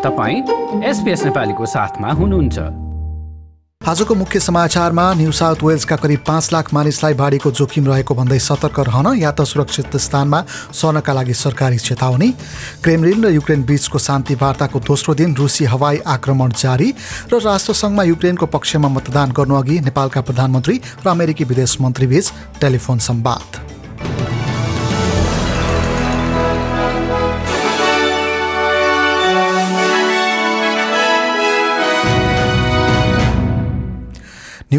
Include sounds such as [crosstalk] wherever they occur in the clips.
तपाईँ एसपिएस नेपालीको साथमा हुनुहुन्छ। आजको मुख्य समाचारमा न्यू साउथ वेल्सका करिब पाँच लाख मानिसलाई बाढीको जोखिम रहेको भन्दै सतर्क रहन या त सुरक्षित स्थानमा सर्नका लागि सरकारी चेतावनी। क्रेमलिन र युक्रेन बीचको शान्ति वार्ताको दोस्रो दिन रुसी हवाई आक्रमण जारी र राष्ट्रसङ्घमा युक्रेनको पक्षमा मतदान गर्नुअघि नेपालका प्रधानमन्त्री र अमेरिकी विदेश मन्त्रीबीच टेलिफोन सम्वाद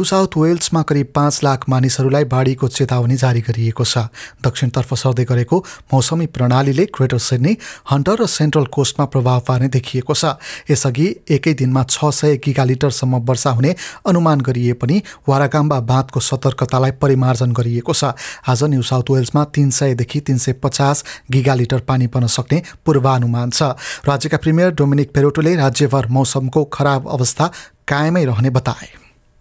न्यू साउथ वेल्समा करिब पाँच लाख मानिसहरूलाई बाढीको चेतावनी जारी गरिएको छ। दक्षिणतर्फ सर्दै गरेको मौसमी प्रणालीले ग्रेटर सिडनी हन्टर र सेन्ट्रल कोस्टमा प्रभाव पार्ने देखिएको छ। यसअघि एकै दिनमा छ सय गिगा लिटरसम्म वर्षा हुने अनुमान गरिए पनि वारागाम्बा बाँधको सतर्कतालाई परिमार्जन गरिएको छ। आज न्यू साउथ वेल्समा तिन सयदेखि तिन सय पचास गिगा लिटर पानी पर्न सक्ने पूर्वानुमान छ। राज्यका प्रिमियर डोमिनिक पेरोटोले राज्यभर मौसमको खराब अवस्था कायमै रहने बताए।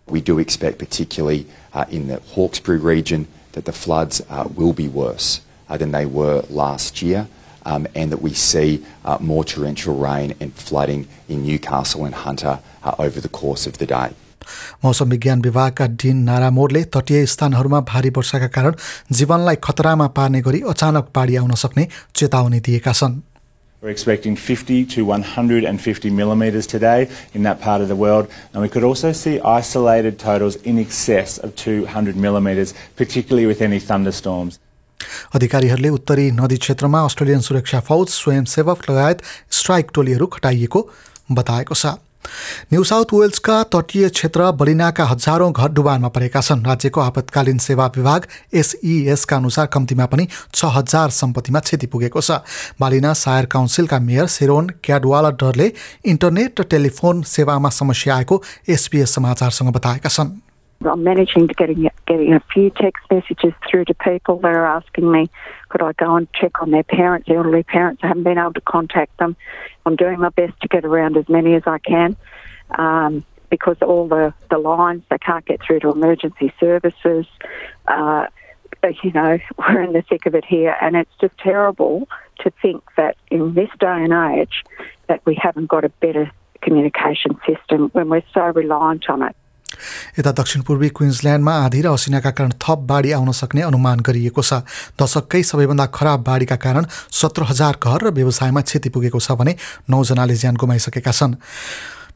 We do expect, particularly uh, in the Hawkesbury region, that the floods uh, will be worse uh, than they were last year, um, and that we see uh, more torrential rain and flooding in Newcastle and Hunter uh, over the course of the day. मौसम विज्ञान विभागका डिन नारामोडले तटीय स्थानहरूमा भारी वर्षाका कारण जीवनलाई खतरामा पार्ने गरी अचानक बाढी आउन सक्ने चेतावनी दिएका छन् We're expecting 50 to 150 millimetres today in that part of the world, and we could also see isolated totals in excess of 200 millimetres, particularly with any thunderstorms. अधिकारीहरूले उत्तरी नदी क्षेत्रमा अस्ट्रेलियन सुरक्षा फौज स्वयंसेवक लगायत स्ट्राइक टोलीहरू खटाइएको बताएको छ न्यू साउथ वेल्सका तटीय क्षेत्र बलिनाका हजारौं घर डुबानमा परेका छन्। राज्यको आपतकालीन सेवा विभाग एसइएसका अनुसार कम्तीमा पनि छ हजार सम्पत्तिमा क्षति पुगेको छ। बालिना सायर काउन्सिलका मेयर सेरोन क्याडवाला डरले इन्टरनेट र टेलिफोन सेवामा समस्या आएको एसपिएस समाचारसँग बताएका छन्। Managing getting getting a few text messages through to people that are asking me, could I go and check on their parents, elderly parents? I haven't been able to contact them. I'm doing my best to get around as many as I can um, because all the, the lines they can't get through to emergency services. Uh, you know, [laughs] we're in the thick of it here, and it's just terrible to think that in this day and age that we haven't got a better communication system when we're so reliant on it. यता दक्षिण पूर्वी क्विन्सल्यान्डमा आधी र असिनाका कारण थप बाढी आउन सक्ने अनुमान गरिएको छ। दशककै सबैभन्दा खराब बाढीका कारण सत्र हजार घर र व्यवसायमा क्षति पुगेको छ भने नौजनाले ज्यान गुमाइसकेका छन्।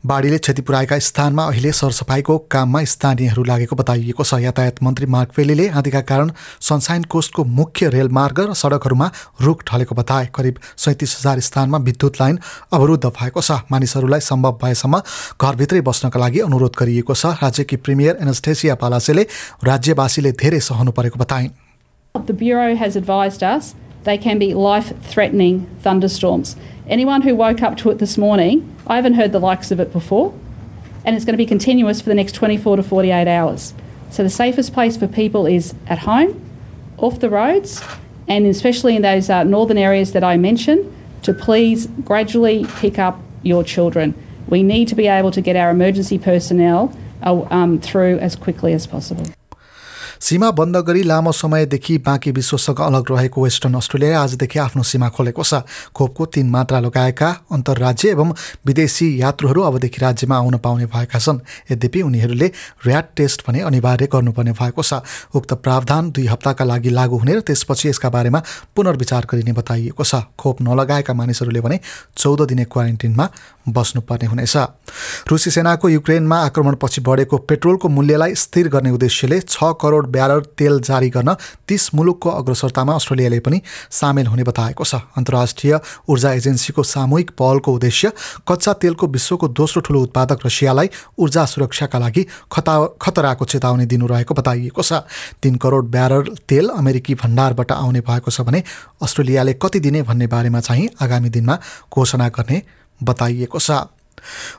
बाढीले क्षति पुर्याएका स्थानमा अहिले सरसफाइको काममा स्थानीयहरू लागेको बताइएको छ। यातायात मन्त्री मार्क फेलीले आदिका कारण सनसाइन कोस्टको मुख्य रेलमार्ग र सडकहरूमा रुख ढलेको बताए। करिब सैँतिस हजार स्थानमा विद्युत लाइन अवरुद्ध भएको छ। मानिसहरूलाई सम्भव भएसम्म घरभित्रै बस्नका लागि अनुरोध गरिएको छ। राज्यकी प्रिमियर एनस्टेसिया पालासेले राज्यवासीले धेरै सहनु परेको बताइन्। The Bureau has advised us they can be life threatening thunderstorms. Anyone who woke up to it this morning, I haven't heard the likes of it before, and it's going to be continuous for the next 24 to 48 hours. So the safest place for people is at home, off the roads, and especially in those uh, northern areas that I mentioned, to please gradually pick up your children. We need to be able to get our emergency personnel uh, um, through as quickly as possible. सीमा बन्द गरी लामो समयदेखि बाँकी विश्वसँग अलग रहेको western Australia आजदेखि आफ्नो सीमा खोलेको छ। खोपको तीन मात्रा लगाएका अन्तर्राज्य एवं विदेशी यात्रुहरू अबदेखि राज्यमा आउन पाउने भएका छन्। यद्यपि उनीहरूले ऱ्याट टेस्ट भने अनिवार्य गर्नुपर्ने भएको छ। उक्त प्रावधान दुई हप्ताका लागि लागू हुने र त्यसपछि यसका बारेमा पुनर्विचार गरिने बताइएको छ। खोप नलगाएका मानिसहरूले भने चौध दिने क्वारेन्टिनमा बस्नुपर्ने हुनेछ। रुसी सेनाको युक्रेनमा आक्रमणपछि बढेको पेट्रोलको मूल्यलाई स्थिर गर्ने उद्देश्यले छ करोड ब्यारल तेल जारी गर्न तीस मुलुकको अग्रसरतामा अस्ट्रेलियाले पनि सामेल हुने बताएको छ। अन्तर्राष्ट्रिय ऊर्जा एजेन्सीको सामूहिक पहलको उद्देश्य कच्चा तेलको विश्वको दोस्रो ठुलो उत्पादक रसियालाई ऊर्जा सुरक्षाका लागि खता खतराको चेतावनी दिनु रहेको बताइएको छ। तिन करोड ब्यारल तेल अमेरिकी भण्डारबाट आउने भएको छ भने अस्ट्रेलियाले कति दिने भन्ने बारेमा चाहिँ आगामी दिनमा घोषणा गर्ने बताइएको छ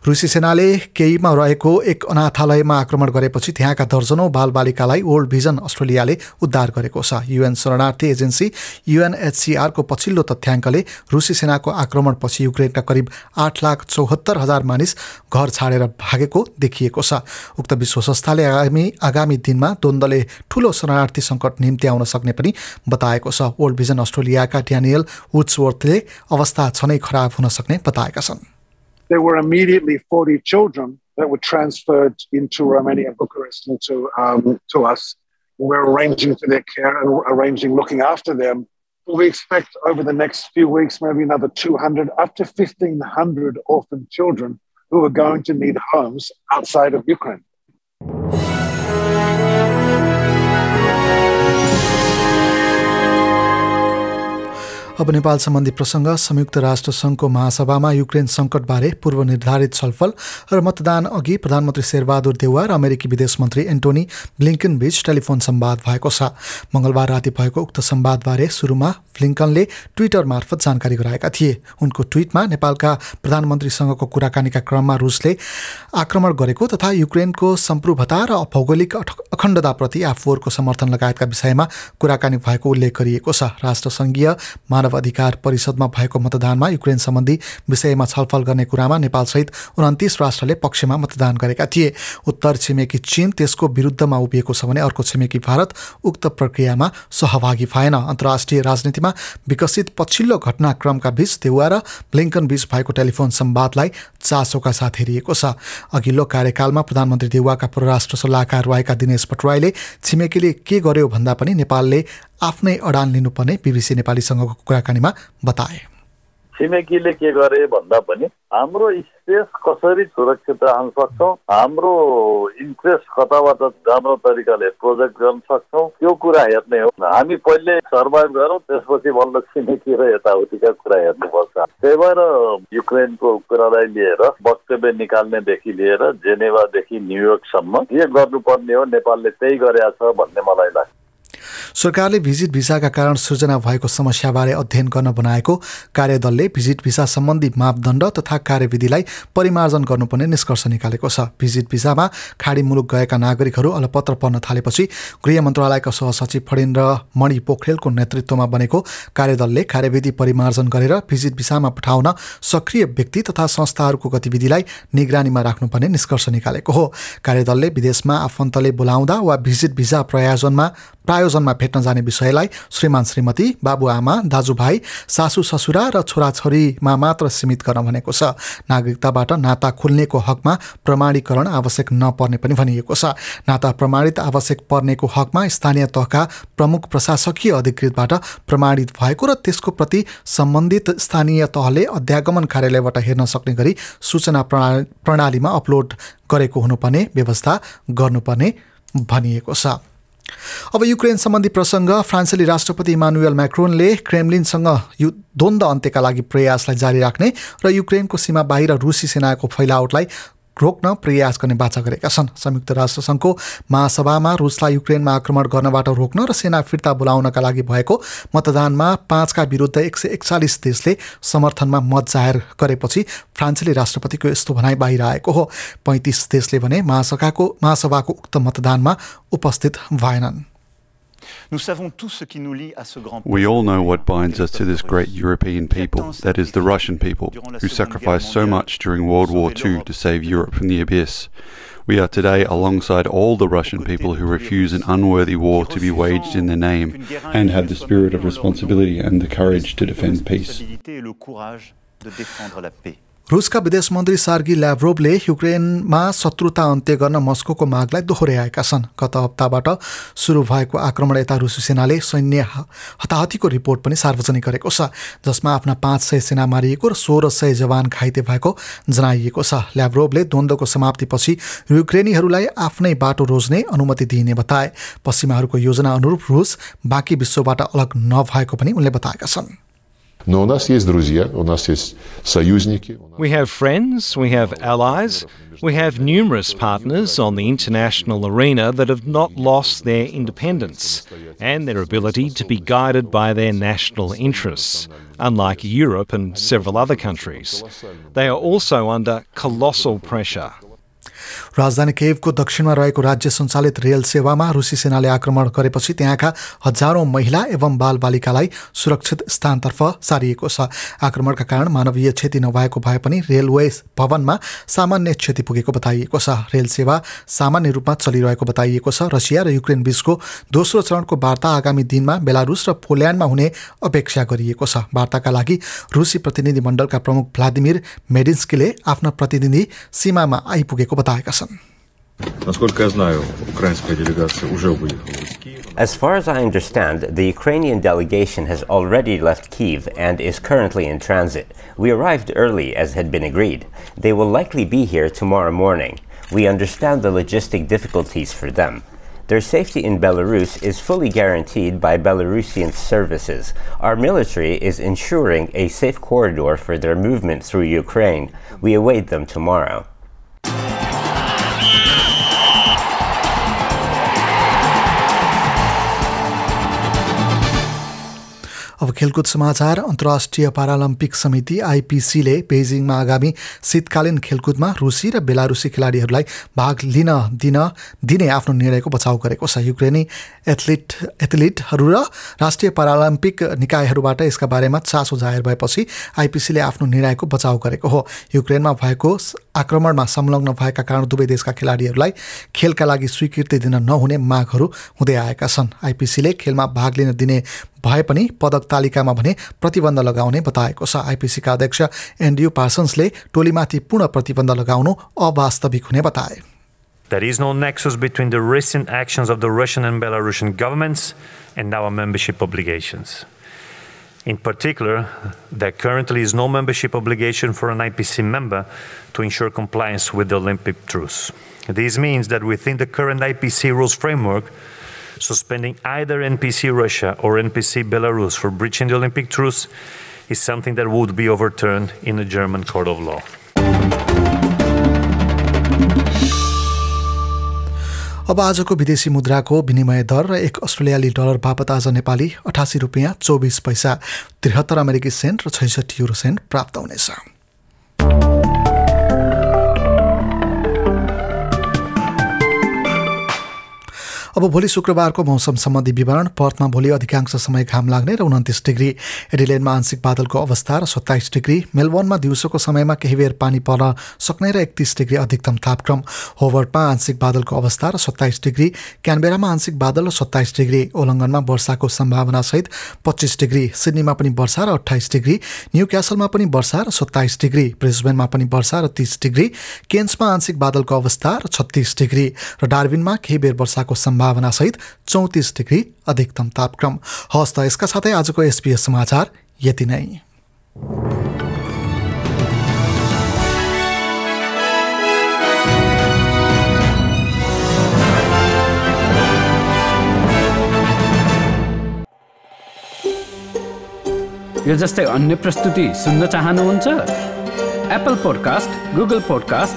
रुसी सेनाले केहीमा रहेको एक अनाथालयमा आक्रमण गरेपछि त्यहाँका दर्जनौँ बालबालिकालाई ओल्ड भिजन अस्ट्रेलियाले उद्धार गरेको छ। युएन शरणार्थी एजेन्सी युएनएचसिआरको पछिल्लो तथ्याङ्कले रुसी सेनाको आक्रमणपछि युक्रेनका करिब आठ लाख चौहत्तर हजार मानिस घर छाडेर भागेको देखिएको छ। उक्त विश्व संस्थाले आगामी आगामी दिनमा द्वन्द्वले ठुलो शरणार्थी सङ्कट निम्ति आउन सक्ने पनि बताएको छ। ओल्ड भिजन अस्ट्रेलियाका ड्यानियल वुड्सवर्थले अवस्था छनै खराब हुन सक्ने बताएका छन्। There were immediately 40 children that were transferred into Romania, Bucharest, and to, um, to us. We're arranging for their care and arranging looking after them. We expect over the next few weeks, maybe another 200, up to 1,500 orphan children who are going to need homes outside of Ukraine. अब नेपाल सम्बन्धी प्रसङ्ग संयुक्त राष्ट्र सङ्घको महासभामा Ukraine सङ्कटबारे पूर्व निर्धारित छलफल र मतदान अघि प्रधानमन्त्री शेरबहादुर देउवा र अमेरिकी विदेश मन्त्री एन्टोनी ब्लिङ्कन बीच टेलिफोन सम्वाद भएको छ। मङ्गलबार राति भएको उक्त सम्वादबारे सुरुमा ब्लिङ्कनले ट्विटर मार्फत जानकारी गराएका थिए। उनको ट्विटमा नेपालका प्रधानमन्त्रीसँगको कुराकानीका क्रममा रुसले आक्रमण गरेको तथा युक्रेनको सम्प्रभुता र भौगोलिक अखण्डताप्रति आफूहरूको समर्थन लगायतका विषयमा कुराकानी भएको उल्लेख गरिएको छ। राष्ट्रसङ्घीय मानव अधिकार परिषदमा भएको मतदानमा युक्रेन सम्बन्धी विषयमा छलफल गर्ने कुरामा नेपालसहित उन्तिस राष्ट्रले पक्षमा मतदान गरेका थिए। उत्तर छिमेकी चीन त्यसको विरुद्धमा उभिएको छ भने अर्को छिमेकी भारत उक्त प्रक्रियामा सहभागी भएन। अन्तर्राष्ट्रिय राजनीतिमा विकसित पछिल्लो घटनाक्रमका बीच देउवा र ब्लिङ्कन बीच भएको टेलिफोन सम्वादलाई चासोका साथ हेरिएको छ। अघिल्लो कार्यकालमा प्रधानमन्त्री देउवाका परराष्ट्र सल्लाहकार रहेका दिनेश भट्टराईले छिमेकीले के गर्यो भन्दा पनि नेपालले आफ्नै अडान लिनुपर्ने बिबिसी नेपालीसँगको कुराकानीमा बताए। छिमेकीले के गरे भन्दा पनि हाम्रो स्पेस कसरी सुरक्षित राख्न सक्छौँ हाम्रो इन्ट्रेस्ट कताबाट राम्रो तरिकाले प्रोजेक्ट गर्न सक्छौँ त्यो कुरा हेर्ने हो। हामी पहिले सर्भाइभ गरौँ त्यसपछि बल्ल छिमेकी र यताउतिका कुरा हेर्नुपर्छ। त्यही भएर युक्रेनको कुरालाई लिएर वक्तव्य निकाल्नेदेखि लिएर जेनेवादेखि न्युयोर्कसम्म के गर्नुपर्ने हो नेपालले त्यही गरेका छ भन्ने मलाई लाग्छ। सरकारले भिजिट भिसाका कारण सृजना भएको समस्याबारे अध्ययन गर्न बनाएको कार्यदलले भिजिट भिसा सम्बन्धी मापदण्ड तथा कार्यविधिलाई परिमार्जन गर्नुपर्ने निष्कर्ष निकालेको छ। भिजिट भिसामा खाडी मुलुक गएका नागरिकहरू अलपत्र पर्न थालेपछि गृह मन्त्रालयका सहसचिव फणेन्द्र मणि पोखरेलको नेतृत्वमा बनेको कार्यदलले कार्यविधि परिमार्जन गरेर भिजिट भिसामा पठाउन सक्रिय व्यक्ति तथा संस्थाहरूको गतिविधिलाई निगरानीमा राख्नुपर्ने निष्कर्ष निकालेको हो। कार्यदलले विदेशमा आफन्तले बोलाउँदा वा भिजिट भिसा प्रयोजनमा प्रायोजनमा भेट्न जाने विषयलाई श्रीमान श्रीमती बाबुआमा दाजुभाइ सासु ससुरा र छोराछोरीमा मात्र सीमित गर्न भनेको छ। नागरिकताबाट नाता खुल्नेको हकमा प्रमाणीकरण आवश्यक नपर्ने पनि भनिएको छ। नाता प्रमाणित आवश्यक पर्नेको हकमा स्थानीय तहका प्रमुख प्रशासकीय अधिकृतबाट प्रमाणित भएको र त्यसको प्रति सम्बन्धित स्थानीय तहले अध्यागमन कार्यालयबाट हेर्न सक्ने गरी सूचना प्रणालीमा अपलोड गरेको हुनुपर्ने व्यवस्था गर्नुपर्ने भनिएको छ। अब युक्रेन सम्बन्धी प्रसङ्ग फ्रान्सेली राष्ट्रपति इमानुएल म्याक्रोनले क्रेमलिनसँग यु द्वन्द्व अन्त्यका लागि प्रयासलाई जारी राख्ने र युक्रेनको सीमा बाहिर रुसी सेनाको फैलावटलाई रोक्न प्रयास गर्ने बाचा गरेका छन्। संयुक्त राष्ट्रसङ्घको महासभामा रुसलाई युक्रेनमा आक्रमण गर्नबाट रोक्न र सेना फिर्ता बोलाउनका लागि भएको मतदानमा पाँचका विरुद्ध एक सय एकचालिस देशले समर्थनमा मत जाहेर गरेपछि फ्रान्सेली राष्ट्रपतिको यस्तो भनाइ बाहिर आएको हो। पैँतिस देशले भने महासभाको महासभाको उक्त मतदानमा उपस्थित भएनन्। We all know what binds us to this great European people, that is, the Russian people, who sacrificed so much during World War II to save Europe from the abyss. We are today alongside all the Russian people who refuse an unworthy war to be waged in their name and have the spirit of responsibility and the courage to defend peace. रुसका विदेश मन्त्री सार्गी ल्याभ्रोभले युक्रेनमा शत्रुता अन्त्य गर्न मस्कोको मागलाई दोहोऱ्याएका छन्। गत हप्ताबाट सुरु भएको आक्रमण यता रुसी सेनाले सैन्य हताहतीको रिपोर्ट पनि सार्वजनिक गरेको छ जसमा आफ्ना पाँच सय सेना मारिएको र सोह्र सय जवान घाइते भएको जनाइएको छ। ल्याभ्रोभले द्वन्द्वको समाप्तिपछि युक्रेनीहरूलाई आफ्नै बाटो रोज्ने अनुमति दिइने बताए। पश्चिमाहरूको योजना अनुरूप रुस बाँकी विश्वबाट अलग नभएको पनि उनले बताएका छन्। Но у нас есть друзья, у нас есть союзники. We have friends, we have allies, we have numerous partners on the international arena that have not lost their independence and their ability to be guided by their national interests, unlike Europe and several other countries. They are also under colossal pressure. राजधानी केभको दक्षिणमा रहेको राज्य सञ्चालित rail सेवामा रुसी सेनाले आक्रमण गरेपछि त्यहाँका हजारौं महिला एवं बालबालिकालाई सुरक्षित स्थानतर्फ सारिएको छ। आक्रमणका कारण मानवीय क्षति नभएको भए पनि रेलवे भवनमा सामान्य क्षति पुगेको बताइएको छ। रेल सेवा सामान्य रूपमा चलिरहेको बताइएको छ। रसिया र युक्रेन बीचको दोस्रो चरणको वार्ता आगामी दिनमा बेलारुस र पोल्यान्डमा हुने अपेक्षा गरिएको छ। वार्ताका लागि रुसी प्रतिनिधि मण्डलका प्रमुख भ्लादिमिर मेडिन्स्कीले आफ्ना प्रतिनिधि सीमामा आइपुगेको बताएका छन्। Насколько я знаю, украинская делегация уже выехала из Киева. As far as I understand, the Ukrainian delegation has already left Kiev and is currently in transit. We arrived early as had been agreed. They will likely be here tomorrow morning. We understand the logistic difficulties for them. Their safety in Belarus is fully guaranteed by Belarusian services. Our military is ensuring a safe corridor for their movement through Ukraine. We await them tomorrow. अब खेलकुद समाचार अन्तर्राष्ट्रिय पारालम्पिक समिति आइपिसीले बेजिङमा आगामी शीतकालीन खेलकुदमा रुसी र बेलारुसी खेलाडीहरूलाई भाग लिन दिन दिने आफ्नो निर्णयको बचाउ गरेको छ। युक्रेनी एथलिट एथलिटहरू र राष्ट्रिय पारालम्पिक निकायहरूबाट यसका बारेमा चासो जाहेर भएपछि आइपिसीले आफ्नो निर्णयको बचाउ गरेको हो। युक्रेनमा भएको आक्रमणमा संलग्न भएका कारण दुवै देशका खेलाडीहरूलाई खेलका लागि स्वीकृति दिन नहुने मागहरू हुँदै आएका छन्। आइपिसीले खेलमा भाग लिन दिने भए पनि पदक तालिकामा भने प्रतिबन्ध लगाउने बताएको छ आइपिसीका अध्यक्ष एन्ड्रयू पार्सन्सले टोलीमाथि पूर्ण प्रतिबन्ध लगाउनु अवास्तविक हुने बताए There is no nexus between the recent actions of the Russian and Belarusian governments and our membership obligations. In particular, there currently is no membership obligation for an IPC member to ensure compliance with the Olympic truce. This means that within the current IPC rules framework, suspending either NPC Russia or NPC Belarus for breaching the Olympic truce is something that would be overturned in a German court of law. अब आजको विदेशी मुद्राको विनिमय दर र एक अस्ट्रेलियाली dollar बापत आज नेपाली अठासी रुपियाँ चौबिस पैसा त्रिहत्तर अमेरिकी सेन्ट र छैसठी युरो सेन्ट प्राप्त हुनेछ अब भोलि शुक्रबारको मौसम सम्बन्धी विवरण पर्थमा भोलि अधिकांश समय घाम लाग्ने र उन्तिस डिग्री। एडिलेनमा आंशिक बादलको अवस्था र सत्ताइस डिग्री। मेलबोर्नमा दिउँसोको समयमा केही बेर पानी पर्न सक्ने र एकतिस डिग्री अधिकतम तापक्रम। होवर्टमा आंशिक बादलको अवस्था र सत्ताइस डिग्री। क्यानबेरामा आंशिक बादल र सत्ताइस डिग्री। ओलङ्गनमा वर्षाको सम्भावनासहित पच्चिस डिग्री। सिडनीमा पनि वर्षा र अठाइस डिग्री। न्यू क्यासलमा पनि वर्षा र सत्ताइस डिग्री। ब्रिस्बेनमा पनि वर्षा र तिस डिग्री। केन्समा आंशिक बादलको अवस्था र छत्तिस डिग्री। र डार्विनमा केही बेर वर्षाको सम्भावनासहित चौतिस डिग्री अधिकतम तापक्रम। हवस् त यसका साथै आजको एसपिएस समाचार यति नै। यो जस्तै अन्य प्रस्तुति सुन्न चाहनुहुन्छ? Apple podcast Google podcast